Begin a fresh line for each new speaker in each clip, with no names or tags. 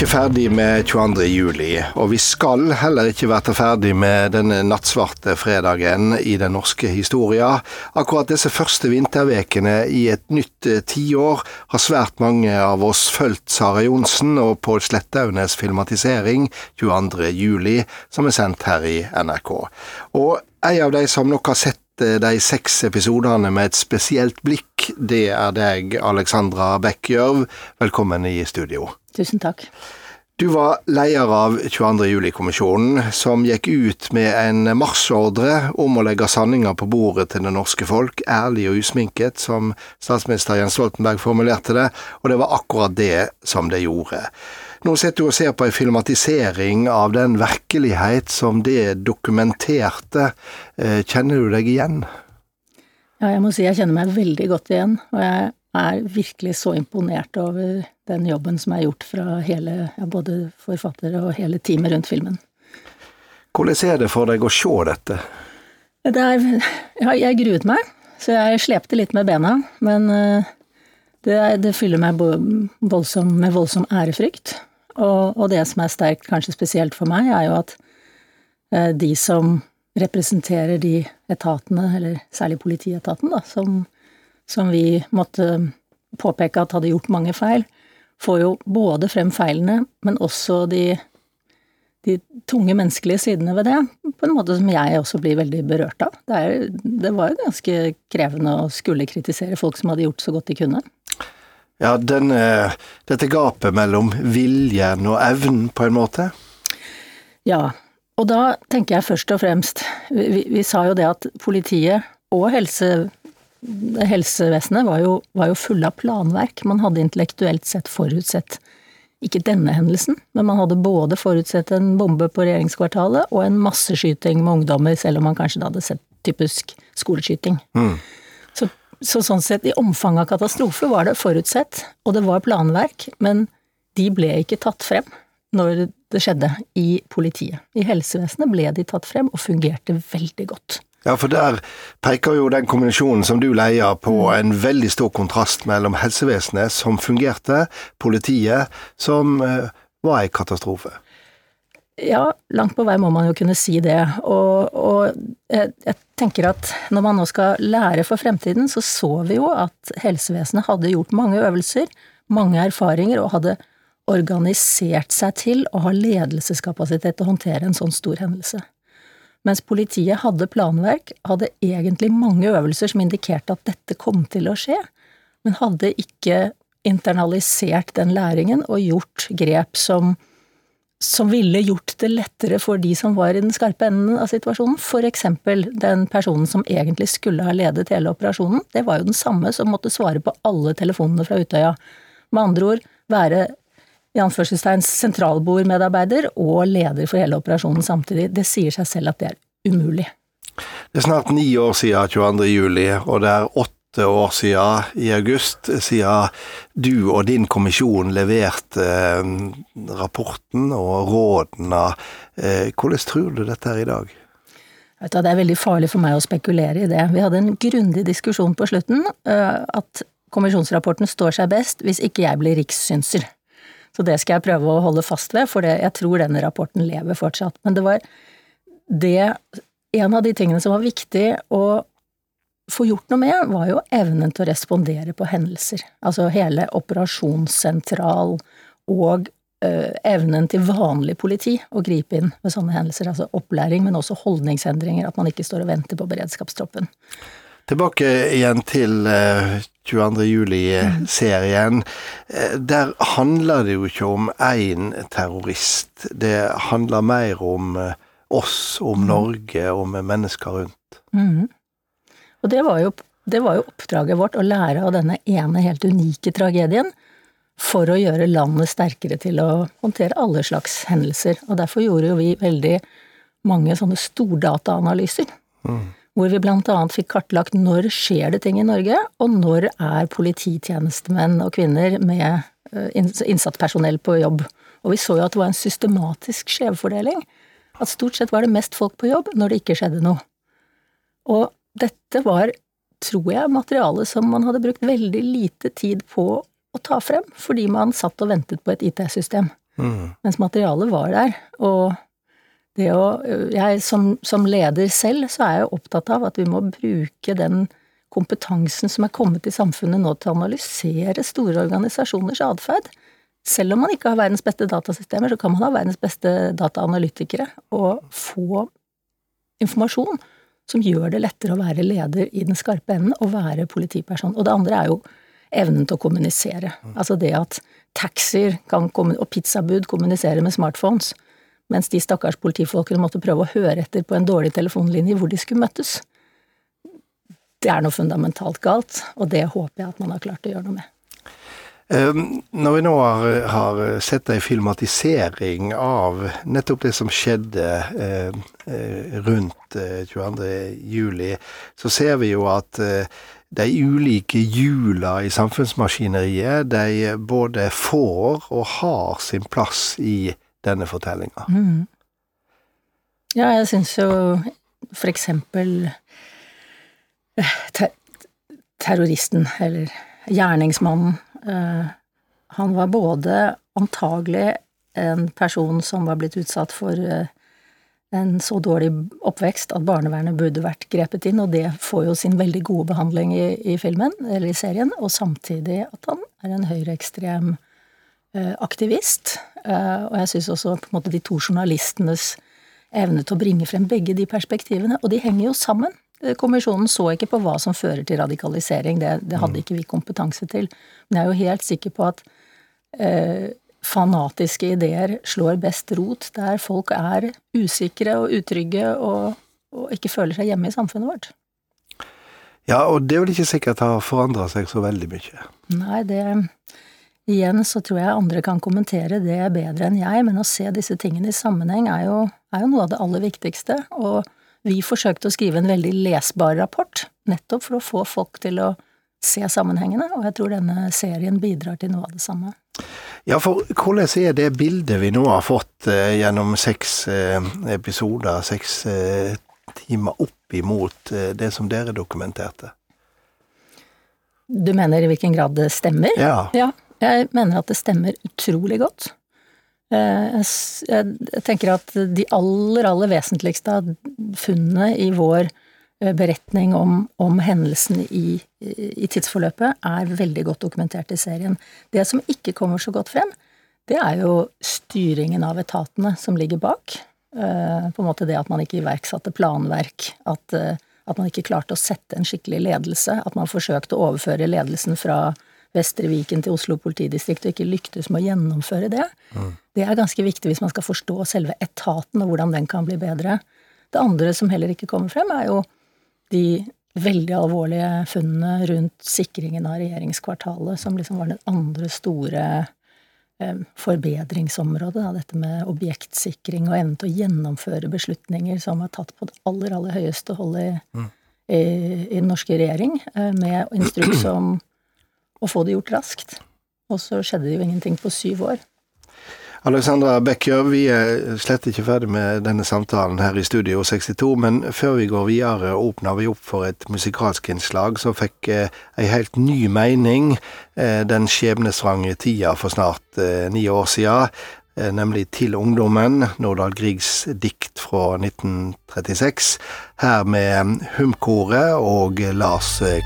ikke ferdig med 22. juli, og vi skal heller ikke være ferdig med denne nattsvarte fredagen i den norske historia. Akkurat disse første vintervekene i et nytt eh, tiår har svært mange av oss fulgt Sara Johnsen og Pål Slettaunes filmatisering 22. juli, som er sendt her i NRK. Og en av de som nok har sett eh, de seks episodene med et spesielt blikk, det er deg, Alexandra Bekkjørv. Velkommen i studio.
Tusen takk.
Du var leder av 22. juli-kommisjonen, som gikk ut med en marsjordre om å legge sanninga på bordet til det norske folk, ærlig og usminket, som statsminister Jens Stoltenberg formulerte det, og det var akkurat det som det gjorde. Nå sitter du og ser på en filmatisering av den virkelighet som det dokumenterte. Eh, kjenner du deg igjen?
Ja, jeg må si jeg kjenner meg veldig godt igjen, og jeg er virkelig så imponert over den jobben som er gjort fra hele, ja, både forfattere og hele teamet rundt filmen.
Hvordan er det for deg å se dette?
Det er, ja, jeg gruet meg, så jeg slepte litt med bena, men eh, det, det fyller meg voldsom, med voldsom ærefrykt. Og, og, det som er sterkt, kanskje spesielt for meg, er jo at eh, de som representerer de etatene, eller særlig politietaten, da, som, som vi måtte påpeke at hadde gjort mange feil, får jo både frem feilene, men også de, de tunge menneskelige sidene ved det, på en måte som jeg også blir veldig berørt av. Det, er, det var jo ganske krevende å skulle kritisere folk som hadde gjort så godt de kunne.
Ja, denne, dette gapet mellom viljen og evnen, på en måte?
Ja, og da tenker jeg først og fremst Vi, vi sa jo det at politiet og helse, helsevesenet var jo, var jo fulle av planverk. Man hadde intellektuelt sett forutsett ikke denne hendelsen, men man hadde både forutsett en bombe på regjeringskvartalet og en masseskyting med ungdommer, selv om man kanskje da hadde sett typisk skoleskyting. Mm. Så, så, sånn sett, i omfanget av katastrofe var det forutsett, og det var planverk, men de ble ikke tatt frem når det skjedde i politiet. I helsevesenet ble de tatt frem og fungerte veldig godt.
Ja, for der peker jo den kombinasjonen som du leier på mm. en veldig stor kontrast mellom helsevesenet, som fungerte, politiet, som eh, var en katastrofe.
Ja, langt på vei må man jo kunne si det. Og, og jeg, jeg, tenker at når man nå skal lære for fremtiden, så så vi jo at helsevesenet hadde gjort mange øvelser, mange erfaringer, og hadde organisert seg til å ha ledelseskapasitet til å håndtere en sånn stor hendelse. Mens politiet hadde planverk, hadde egentlig mange øvelser som indikerte at dette kom til å skje, men hadde ikke internalisert den læringen og gjort grep som, som ville gjort det lettere for de som var i den skarpe enden av situasjonen. Eksempel den personen som egentlig skulle ha ledet hele operasjonen. Det var jo den samme som måtte svare på alle telefonene fra Utøya. Med andre ord være i anførselstegn sentralbordmedarbeider og leder for hele operasjonen samtidig. Det sier seg selv at det er umulig.
Det er snart ni år siden 22. juli, og det er åtte år siden i august siden du og din kommisjon leverte eh, rapporten og rådene. Eh, hvordan tror du dette er i dag?
Det er veldig farlig for meg å spekulere i det. Vi hadde en grundig diskusjon på slutten, eh, at kommisjonsrapporten står seg best hvis ikke jeg blir rikssynser. Så det skal jeg prøve å holde fast ved, for jeg tror denne rapporten lever fortsatt. Men det var det En av de tingene som var viktig å få gjort noe med, var jo evnen til å respondere på hendelser. Altså hele operasjonssentral og øh, evnen til vanlig politi å gripe inn ved sånne hendelser. Altså opplæring, men også holdningsendringer. At man ikke står og venter på beredskapstroppen.
Tilbake igjen til 22. Eh, juli-serien. Eh, der handler det jo ikke om én terrorist. Det handler mer om eh, oss, om Norge, om mennesker rundt.
Mm. Og det var, jo, det var jo oppdraget vårt, å lære av denne ene helt unike tragedien for å gjøre landet sterkere til å håndtere alle slags hendelser. Og derfor gjorde jo vi veldig mange sånne stordataanalyser. Mm hvor vi annet fikk kartlagt når skjer det ting i Norge, og når er polititjenestemenn og -kvinner med eh, innsatt personell på jobb. Og vi så jo at det var en systematisk skjevfordeling. At stort sett var det mest folk på jobb når det ikke skjedde noe. Og dette var, tror jeg, materiale som man hadde brukt veldig lite tid på å ta frem, fordi man satt og ventet på et IT-system. mm. mens materialet var der. Og det å Jeg som, som, leder selv, så er jeg opptatt av at vi må bruke den kompetansen som er kommet i samfunnet nå til å analysere store organisasjoners atferd. Selv om man ikke har verdens beste datasystemer, så kan man ha verdens beste dataanalytikere og få informasjon som gjør det lettere å være leder i den skarpe enden og være politiperson. Og det andre er jo evnen til å kommunisere. Altså det at taxier og pizzabud kommuniserer med smartphones, mens de stakkars politifolkene måtte prøve å høre etter på en dårlig telefonlinje hvor de skulle møttes. Det er noe fundamentalt galt, og det håper jeg at man har klart å gjøre noe med.
Ehm, når vi nå har, sett ei filmatisering av nettopp det som skjedde eh, eh rundt eh, 22.07, så ser vi jo at eh, de ulike hjula i samfunnsmaskineriet, de både får og har sin plass i denne fortellinga. Mm.
Ja, jeg syns jo for eksempel eh, ter terroristen, eller gjerningsmannen, Eh, han var både antagelig en person som var blitt utsatt for eh, en så dårlig oppvekst at barnevernet burde vært grepet inn, og det får jo sin veldig gode behandling i, i filmen, eller i serien, og samtidig at han er en høyreekstrem eh, aktivist. Eh, og jeg syns også på en måte de to journalistenes evne til å bringe frem begge de perspektivene, og de henger jo sammen. Eh, kommisjonen så ikke på hva som fører til radikalisering, det, det hadde mm. ikke vi kompetanse til. Men jeg er jo helt sikker på at eh, fanatiske ideer slår best rot der folk er usikre og utrygge og, og ikke føler seg hjemme i samfunnet vårt.
Ja, og det er vel ikke sikkert har forandra seg så veldig mye?
Nei, det Igjen så tror jeg andre kan kommentere det bedre enn jeg, men å se disse tingene i sammenheng er jo, er jo noe av det aller viktigste. og vi forsøkte å skrive en veldig lesbar rapport, nettopp for å få folk til å se sammenhengene, og jeg tror denne serien bidrar til noe av det samme.
Ja, for hvordan er det bildet vi nå har fått eh, gjennom seks eh, episoder, seks eh, timer opp imot eh, det som dere dokumenterte?
Du mener i hvilken grad det stemmer?
Ja.
ja. Jeg mener at det stemmer utrolig godt. Eh, jeg tenker at de aller, aller vesentligste av funnene i vår eh, beretning om, om hendelsen i, i, tidsforløpet er veldig godt dokumentert i serien. Det som ikke kommer så godt frem, det er jo styringen av etatene som ligger bak. Eh, på en måte det at man ikke iverksatte planverk, at, at man ikke klarte å sette en skikkelig ledelse, at man forsøkte å overføre ledelsen fra Vestre Viken til Oslo politidistrikt og ikke lyktes med å gjennomføre det. Mm. Det er ganske viktig hvis man skal forstå selve etaten og hvordan den kan bli bedre. Det andre som heller ikke kommer frem, er jo de veldig alvorlige funnene rundt sikringen av regjeringskvartalet, som liksom var det andre store eh, forbedringsområdet. Da, dette med objektsikring og evnen til å gjennomføre beslutninger som er tatt på det aller, aller høyeste hold i, mm. i, i den norske regjering, eh, med instruks om å få det gjort raskt. Og så skjedde det jo ingenting på syv år.
Alexandra Bekkjør, vi er slett ikke ferdig med denne samtalen her i Studio 62, men før vi går videre åpner vi opp for et musikalsk innslag som fikk eh, ei helt ny mening eh, den skjebnesvange tida for snart eh, ni år sia, eh, nemlig Til ungdommen, Nordahl Griegs dikt fra 1936, her med Humkoret og Lars eh,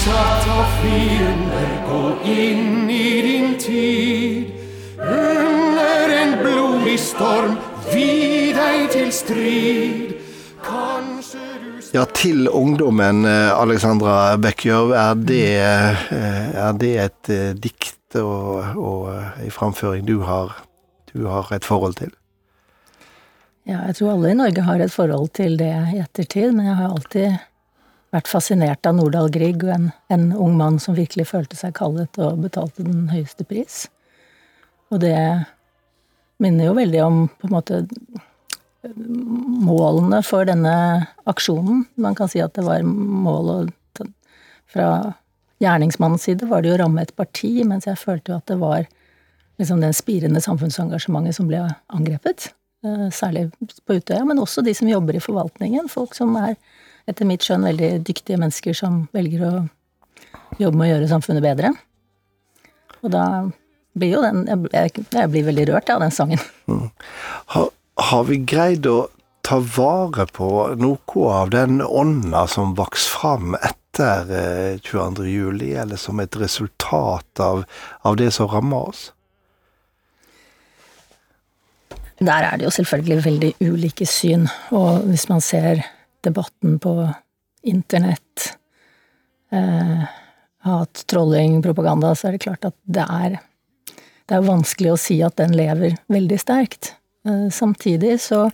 Kleivstrand.
Av fiender, gå inn i din tid. Under en blodig storm, vi deg til strid. Kanskje du
Ja, til ungdommen, eh, Alexandra Bekkjørv, er det, eh, er det et eh, dikt og, og en framføring du har, du har et forhold til?
Ja, jeg tror alle i Norge har et forhold til det i ettertid, men jeg har alltid vært fascinert av Nordahl Grieg, en, en ung mann som virkelig følte seg kallet og betalte den høyeste pris. Og det minner jo veldig om på en måte målene for denne aksjonen. Man kan si at det var målet fra gjerningsmannens side var det jo å ramme et parti, mens jeg følte jo at det var liksom den spirende samfunnsengasjementet som ble angrepet. Eh, særlig på Utøya, men også de som jobber i forvaltningen. Folk som er etter mitt skjønn veldig dyktige mennesker som velger å jobbe med å gjøre samfunnet bedre. Og da blir jo den Jeg, jeg blir veldig rørt av den sangen. Mm.
Har, har vi greid å ta vare på noe av den ånda som vokste fram etter 22. Eh, juli, eller som et resultat av, av det som ramma oss?
Der er det jo selvfølgelig veldig ulike syn, og hvis man ser debatten på internett, eh, hat, trolling, propaganda, så er det klart at det er Det er vanskelig å si at den lever veldig sterkt. Eh, samtidig så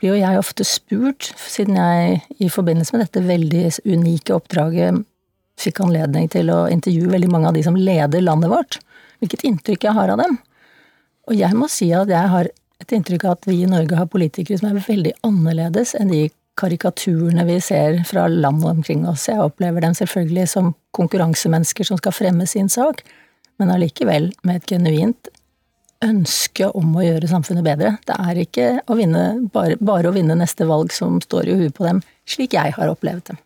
blir jo jeg ofte spurt, siden jeg i forbindelse med dette veldig unike oppdraget fikk anledning til å intervjue veldig mange av de som leder landet vårt, hvilket inntrykk jeg har av dem. Og jeg må si at jeg har et inntrykk av at vi i Norge har politikere som er veldig annerledes enn de karikaturene vi ser fra landet omkring oss. Jeg opplever dem selvfølgelig som konkurransemennesker som skal fremme sin sak, men allikevel med et genuint ønske om å gjøre samfunnet bedre. Det er ikke å vinne, bare, bare, å vinne neste valg som står i huet på dem, slik jeg har opplevd dem.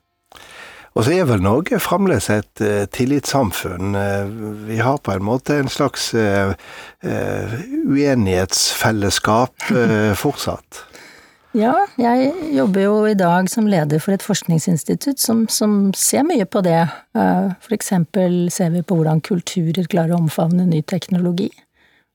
Og så er vel Norge fremdeles et uh, tillitssamfunn. Uh, vi har på en måte en slags uh, uenighetsfellesskap fortsatt.
Ja, jeg jobber jo i dag som leder for et forskningsinstitutt som, som ser mye på det. For eksempel ser vi på hvordan kulturer klarer å omfavne ny teknologi.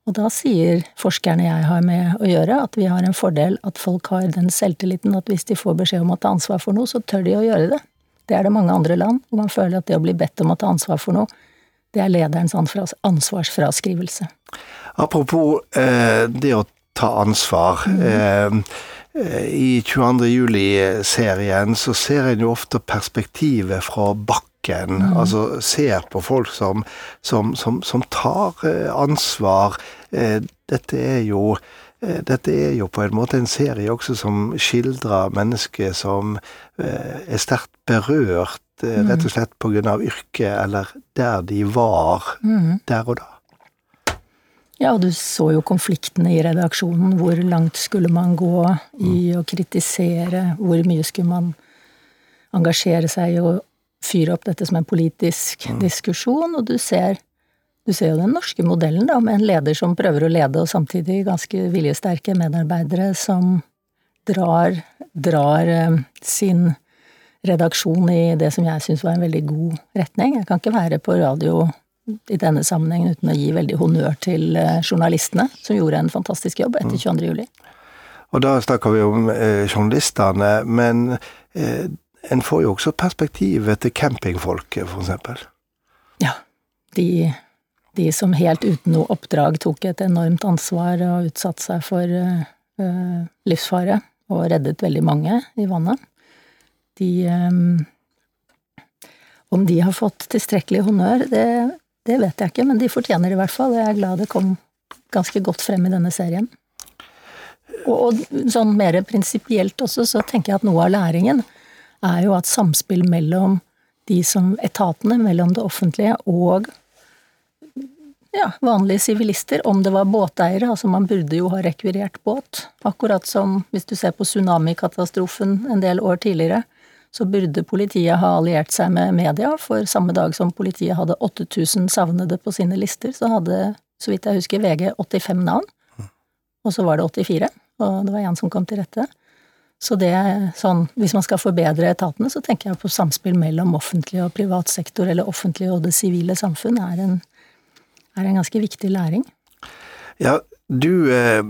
Og da sier forskerne jeg har med å gjøre, at vi har en fordel at folk har den selvtilliten at hvis de får beskjed om å ta ansvar for noe, så tør de å gjøre det. Det er det mange andre land, hvor man føler at det å bli bedt om å ta ansvar for noe, det er lederens ansvarsfraskrivelse.
Apropos eh, det å ta ansvar. Mm. Eh, I 22. juli-serien så ser en jo ofte perspektivet fra bakken. Mm. Altså ser på folk som, som, som, som tar eh, ansvar. Eh, dette er jo eh, dette er jo på en måte en serie også som skildrer mennesker som er sterkt berørt, mm. rett og slett pga. yrket, eller der de var mm. der og da.
Ja, og du så jo konfliktene i redaksjonen. Hvor langt skulle man gå i mm. å kritisere? Hvor mye skulle man engasjere seg i å fyre opp dette som en politisk mm. diskusjon, og du ser, du ser jo den norske modellen, da, med en leder som prøver å lede, og samtidig ganske viljesterke medarbeidere som drar, drar eh, sin redaksjon i det som jeg syns var en veldig god retning. Jeg kan ikke være på radio i denne sammenhengen uten å gi veldig honnør til eh, journalistene, som gjorde en fantastisk jobb etter 22. Mm. juli.
Og da snakker vi om eh, journalistene, men eh, en får jo også perspektivet til campingfolket, eksempel.
Ja. De, de, som helt uten noe oppdrag tok et enormt ansvar og utsatte seg for eh, livsfare, og reddet veldig mange i vannet. De um, Om de har fått tilstrekkelig honnør, det, det vet jeg ikke, men de fortjener det i hvert fall. Jeg er glad det kom ganske godt frem i denne serien. Og, og sånn mer prinsipielt også, så tenker jeg at noe av læringen er jo at samspill mellom de som etatene, mellom det offentlige og ja, vanlige sivilister, om det var båteiere, altså man burde jo ha rekvirert båt. Akkurat som hvis du ser på tsunamikatastrofen en del år tidligere, så burde politiet ha alliert seg med media, for samme dag som politiet hadde 8000 savnede på sine lister, så hadde, så vidt jeg husker, VG 85 navn. Og så var det 84, og det var én som kom til rette. Så det er sånn, hvis man skal forbedre etatene, så tenker jeg på samspill mellom offentlig og privat sektor, eller offentlig og det sivile samfunn, er en, er en ganske viktig læring.
Ja, du eh,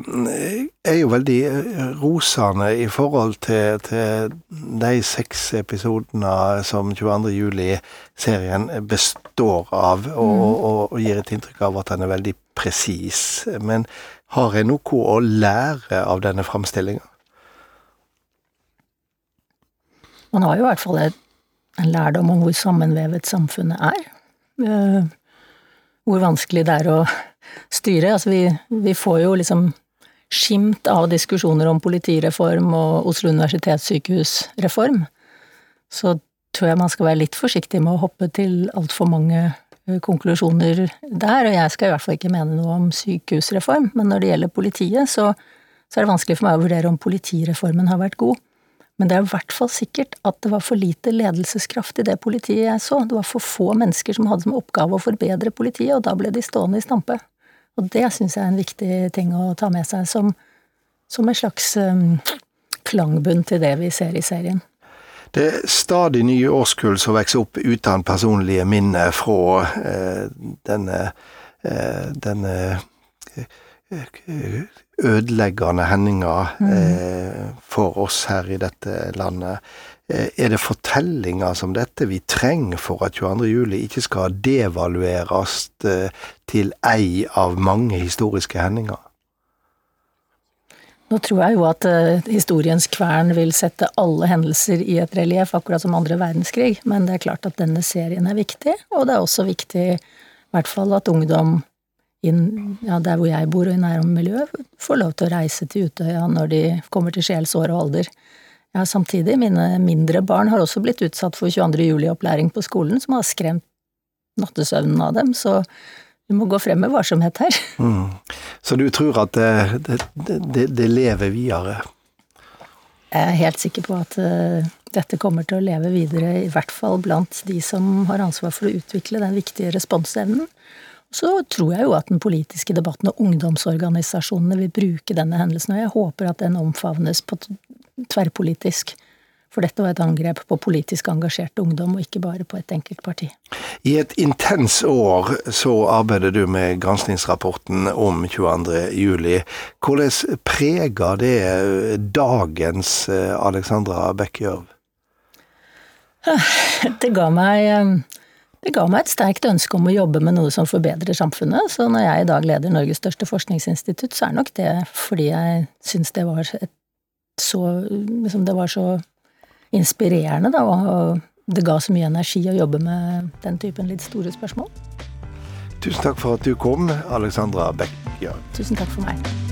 er jo veldig eh, rosende i forhold til, til de seks episodene som 22. juli-serien består av, og, mm. og, og, gir et inntrykk av at den er veldig presis. Men har jeg noe å lære av denne framstillinga?
Man har jo i hvert fall en lærdom om hvor sammenvevet samfunnet er. Eh, hvor vanskelig det er å styre. Altså vi, vi får jo liksom skimt av diskusjoner om politireform og Oslo universitetssykehusreform. Så tror jeg man skal være litt forsiktig med å hoppe til altfor mange eh, konklusjoner der, og jeg skal i hvert fall ikke mene noe om sykehusreform, men når det gjelder politiet, så, så er det vanskelig for meg å vurdere om politireformen har vært god. Men det er i hvert fall sikkert at det var for lite ledelseskraft i det politiet jeg så. Det var for få mennesker som hadde som oppgave å forbedre politiet, og da ble de stående i stampe. Og det syns jeg er en viktig ting å ta med seg, som, som en slags um, klangbunn til det vi ser i serien.
Det er stadig nye årskull som vokser opp uten personlige minner fra eh, denne, eh, denne eh, ødeleggende hendinga mm. eh, for oss her i dette landet. Eh, er det fortellinger som dette vi trenger for at 22. juli ikke skal devalueres eh, til ei av mange historiske hendinger?
Nå tror jeg jo at uh, historiens kvern vil sette alle hendelser i et relieff, akkurat som andre verdenskrig, men det er klart at denne serien er viktig, og det er også viktig i hvert fall at ungdom inn, ja, der hvor jeg bor og i nærmiljøet, får lov til å reise til Utøya når de kommer til sjelsår og alder. Ja, samtidig, mine mindre barn har også blitt utsatt for 22. juli-opplæring på skolen, som har skremt nattesøvnen av dem, så vi må gå frem med varsomhet her. Mm.
Så du tror at det, det, det, lever videre?
Jeg er helt sikker på at uh, dette kommer til å leve videre, i hvert fall blant de som har ansvar for å utvikle den viktige responsevnen så tror jeg jo at den politiske debatten og ungdomsorganisasjonene vil bruke denne hendelsen, og jeg håper at den omfavnes på tverrpolitisk. For dette var et angrep på politisk engasjert ungdom, og ikke bare på et enkelt parti.
I et intens år så arbeider du med granskingsrapporten om 22. juli. Hvordan preger det dagens eh, Alexandra Bekkjørv?
Det ga meg eh, det ga meg et sterkt ønske om å jobbe med noe som forbedrer samfunnet, så når jeg i dag leder Norges største forskningsinstitutt, så er nok det fordi jeg syns det var et så liksom Det var så inspirerende, da, og det ga så mye energi å jobbe med den typen litt store spørsmål.
Tusen takk for at du kom, Alexandra Bekkjørn.
Tusen takk for meg.